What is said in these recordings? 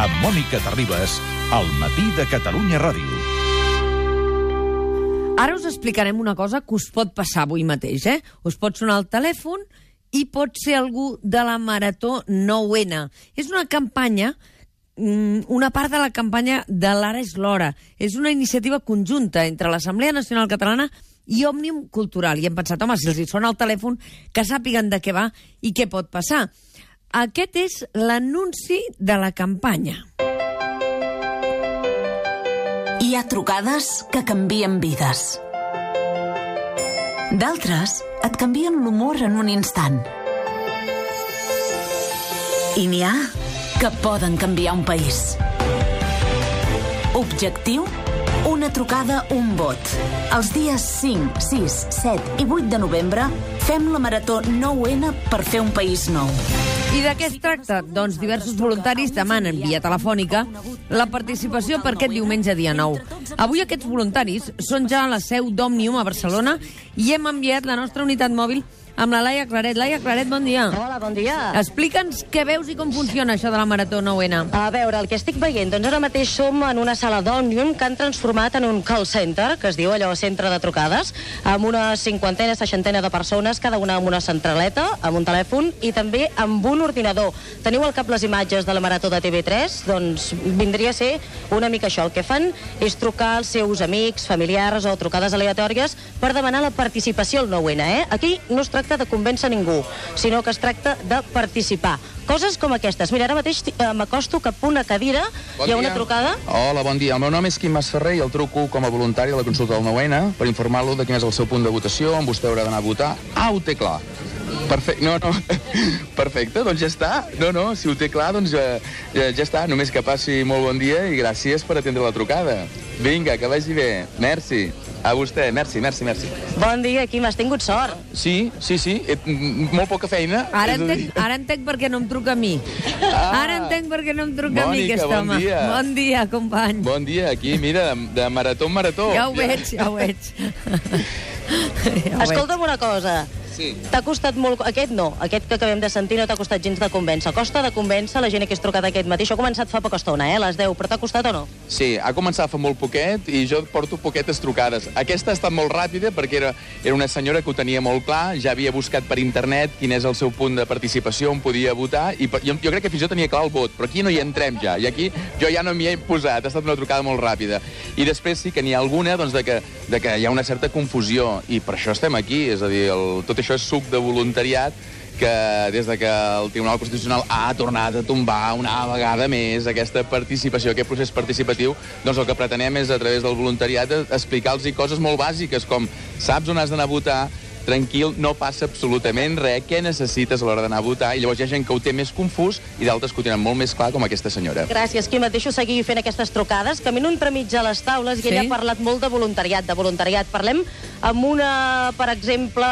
amb Mònica Terribas, al matí de Catalunya Ràdio. Ara us explicarem una cosa que us pot passar avui mateix, eh? Us pot sonar el telèfon i pot ser algú de la Marató 9N. És una campanya mm, una part de la campanya de l'Ara és l'hora. És una iniciativa conjunta entre l'Assemblea Nacional Catalana i Òmnium Cultural. I hem pensat, home, si els hi sona el telèfon, que sàpiguen de què va i què pot passar. Aquest és l'anunci de la campanya. Hi ha trucades que canvien vides. D'altres et canvien l'humor en un instant. I n'hi ha que poden canviar un país. Objectiu? Una trucada, un vot. Els dies 5, 6, 7 i 8 de novembre fem la Marató 9N per fer un país nou. I de què es tracta? Doncs diversos voluntaris demanen via telefònica la participació per aquest diumenge dia 9. Avui aquests voluntaris són ja a la seu d'Òmnium a Barcelona i hem enviat la nostra unitat mòbil amb la Laia Claret. Laia Claret, bon dia. Hola, bon dia. Explica'ns què veus i com funciona això de la Marató 9N. A veure, el que estic veient, doncs ara mateix som en una sala d'Òmnium que han transformat en un call center, que es diu allò centre de trucades, amb una cinquantena, seixantena de persones, cada una amb una centraleta, amb un telèfon i també amb un ordinador. Teniu al cap les imatges de la Marató de TV3? Doncs vindria a ser una mica això. El que fan és trucar als seus amics, familiars o trucades aleatòries per demanar la participació al 9N, eh? Aquí no es tracta de convèncer ningú, sinó que es tracta de participar. Coses com aquestes. Mira, ara mateix eh, m'acosto cap a una cadira, Bon hi ha una dia. trucada. Hola, bon dia. El meu nom és Quim Masferrer i el truco com a voluntari a la consulta del 9N per informar-lo de quin és el seu punt de votació, on vostè haurà d'anar a votar. Ah, ho té clar. Perfecte, no, no, perfecte, doncs ja està. No, no, si ho té clar, doncs ja, ja, ja està. Només que passi molt bon dia i gràcies per atendre la trucada. Vinga, que vagi bé. Merci. A vostè, merci, merci, merci. Bon dia, Quim, has tingut sort. Sí, sí, sí, eh, m- molt poca feina. Ara entenc, ara entenc per què no em truca a mi. Ara entenc per què no em truca a mi Mònica, aquest bon home. dia. Bon dia, company. Bon dia, aquí, mira, de, de marató en marató. Ja ho veig, ja ho veig. ja ho Escolta'm una cosa. Sí. T'ha costat molt... Aquest no, aquest que acabem de sentir no t'ha costat gens de convèncer. Costa de convèncer la gent que has trucat aquest matí. Això ha començat fa poca estona, eh, a les 10, però t'ha costat o no? Sí, ha començat fa molt poquet i jo porto poquetes trucades. Aquesta ha estat molt ràpida perquè era, era una senyora que ho tenia molt clar, ja havia buscat per internet quin és el seu punt de participació, on podia votar, i per- jo, jo crec que fins i tot tenia clar el vot, però aquí no hi entrem ja, i aquí jo ja no m'hi he posat, ha estat una trucada molt ràpida. I després sí que n'hi ha alguna doncs, de, que, de que hi ha una certa confusió, i per això estem aquí, és a dir, el, tot això és suc de voluntariat, que des de que el Tribunal Constitucional ha tornat a tombar una vegada més aquesta participació, aquest procés participatiu, doncs el que pretenem és, a través del voluntariat, explicar-los coses molt bàsiques, com saps on has d'anar a votar, tranquil, no passa absolutament res, què necessites a l'hora d'anar a votar, i llavors hi ha gent que ho té més confús i d'altres que ho tenen molt més clar, com aquesta senyora. Gràcies, Quim. Et deixo seguir fent aquestes trucades. Camino entremig a les taules i Sí? ella ha parlat molt de voluntariat, de voluntariat. Parlem amb una, per exemple...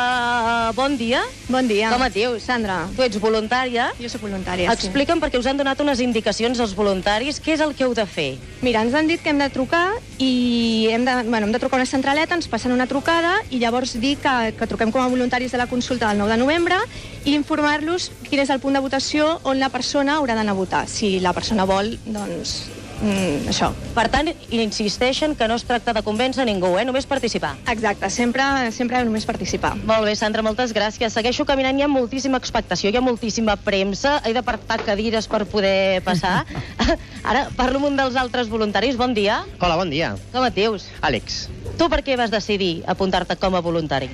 Bon dia. Bon dia. Com et dius? Sandra. Tu ets voluntària. Jo soc voluntària, sí. Explica'm, perquè us han donat unes indicacions als voluntaris, què és el que heu de fer? Mira, ens han dit que hem de trucar i hem de, bueno, hem de trucar una centraleta, ens passen una trucada i llavors dir que, que truquem com a voluntaris de la consulta del 9 de novembre i informar-los quin és el punt de votació on la persona haurà d'anar a votar. Si la persona vol, doncs, mm, això. Per tant, insisteixen que no es tracta de convèncer ningú, eh? només participar. Exacte, sempre, sempre només participar. Molt bé, Sandra, moltes gràcies. Segueixo caminant, hi ha moltíssima expectació, hi ha moltíssima premsa, he d'apartar cadires per poder passar. Ara parlo amb un dels altres voluntaris. Bon dia. Hola, bon dia. Com et dius? Àlex, Tu per què vas decidir apuntar-te com a voluntari?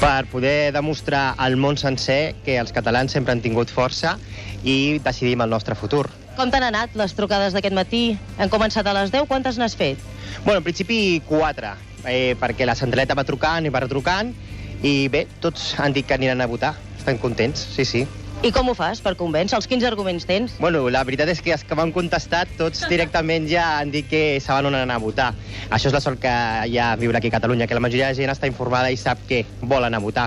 per poder demostrar al món sencer que els catalans sempre han tingut força i decidim el nostre futur. Com t'han anat les trucades d'aquest matí? Han començat a les 10, quantes n'has fet? Bueno, en principi, quatre, eh, perquè la centraleta va trucant i va retrucant, i bé, tots han dit que aniran a votar. Estan contents, sí, sí. I com ho fas per convèncer? Els quins arguments tens? Bueno, la veritat és que els que m'han contestat tots directament ja han dit que saben on anar a votar. Això és la sort que hi ha viure aquí a Catalunya, que la majoria de gent està informada i sap que vol anar a votar.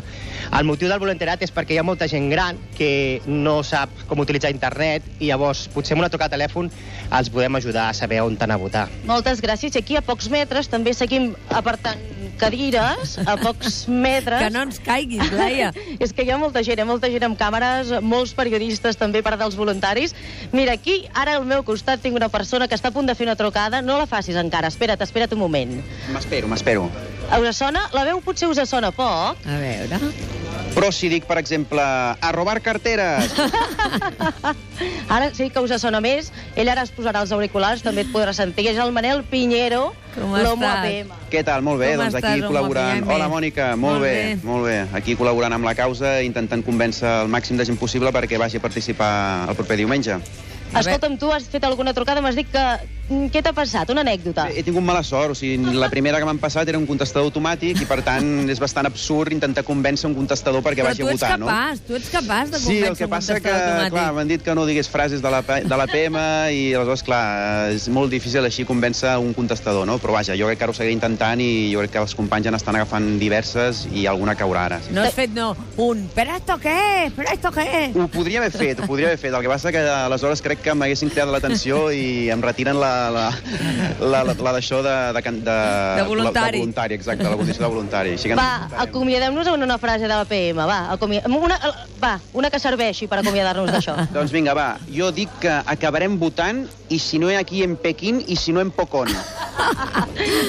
El motiu del voluntariat és perquè hi ha molta gent gran que no sap com utilitzar internet i llavors potser amb una trucada de telèfon els podem ajudar a saber on anar a votar. Moltes gràcies. I aquí a pocs metres també seguim apartant cadires a pocs metres. Que no ens caiguis, Laia. És que hi ha molta gent, hi ha molta gent amb càmeres, molts periodistes també part dels voluntaris. Mira, aquí, ara al meu costat, tinc una persona que està a punt de fer una trucada. No la facis encara, espera't, espera't un moment. M'espero, m'espero. Us sona? La veu potser us sona poc. A veure... Però si dic, per exemple, a robar carteres... Ara sí que us sona més. Ell ara es posarà els auriculars, també et podrà sentir. És el Manel Pinheiro, Com l'Homo estàs? APM. Què tal? Molt bé, Com doncs estàs, aquí home, col·laborant. Hola, Mònica, molt, Molt bé, bé. molt bé. Aquí col·laborant amb la causa, intentant convèncer el màxim de gent possible perquè vagi a participar el proper diumenge. Escolta'm, tu has fet alguna trucada, m'has dit que... mm, Què t'ha passat? Una anècdota? He tingut mala sort, o sigui, la primera que m'han passat era un contestador automàtic i, per tant, és bastant absurd intentar convèncer un contestador perquè Però vagi tu a ets votar, capaç, tu ets capaç de no? Sí, convèncer el que passa que, automàtic. clar, m'han dit que no digués frases de la, de la PM i aleshores, clar, és molt difícil així convèncer un contestador, no? Però vaja, jo crec que ara ho seguiré intentant i jo crec que els companys ja n'estan agafant diverses i alguna caurà ara. Sí. No has fet no, un, però esto què? Però esto què? Ho podria haver fet, ho podria haver fet. El que passa que aleshores crec que m'haguessin cridat l'atenció i em retiren la, la, la, la, la d'això de, de, de, De voluntari. La, de voluntari, exacte, la condició de voluntari. Així que Va, acomiadem-nos amb una frase de la PM, va. Acomi... Una, va, una que serveixi per acomiadar-nos d'això. Doncs vinga, va. Jo dic que acabarem votant i si no aquí en Pequín i si no en Pocón.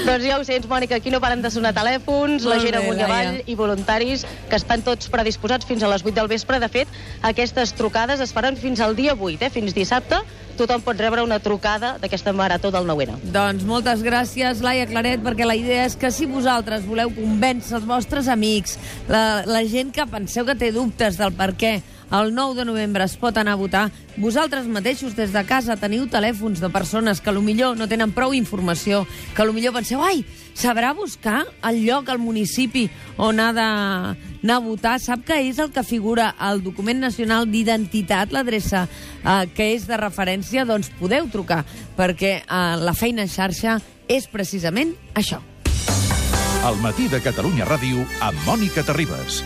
Doncs ja ho sents, Mònica, aquí no paren de sonar telèfons, la Molt gent bé, amunt i avall i voluntaris que estan tots predisposats fins a les 8 del vespre. De fet, aquestes trucades es faran fins al dia 8, eh? fins dissabte. Tothom pot rebre una trucada d'aquesta marató del 9-N. Doncs moltes gràcies, Laia Claret, perquè la idea és que si vosaltres voleu convèncer els vostres amics, la, la gent que penseu que té dubtes del per què el 9 de novembre es pot anar a votar, vosaltres mateixos des de casa teniu telèfons de persones que millor no tenen prou informació, que millor penseu, ai, sabrà buscar el lloc, el municipi on ha d'anar a votar, sap que és el que figura al document nacional d'identitat, l'adreça eh, que és de referència, doncs podeu trucar, perquè eh, la feina en xarxa és precisament això. El matí de Catalunya Ràdio amb Mònica Terribas.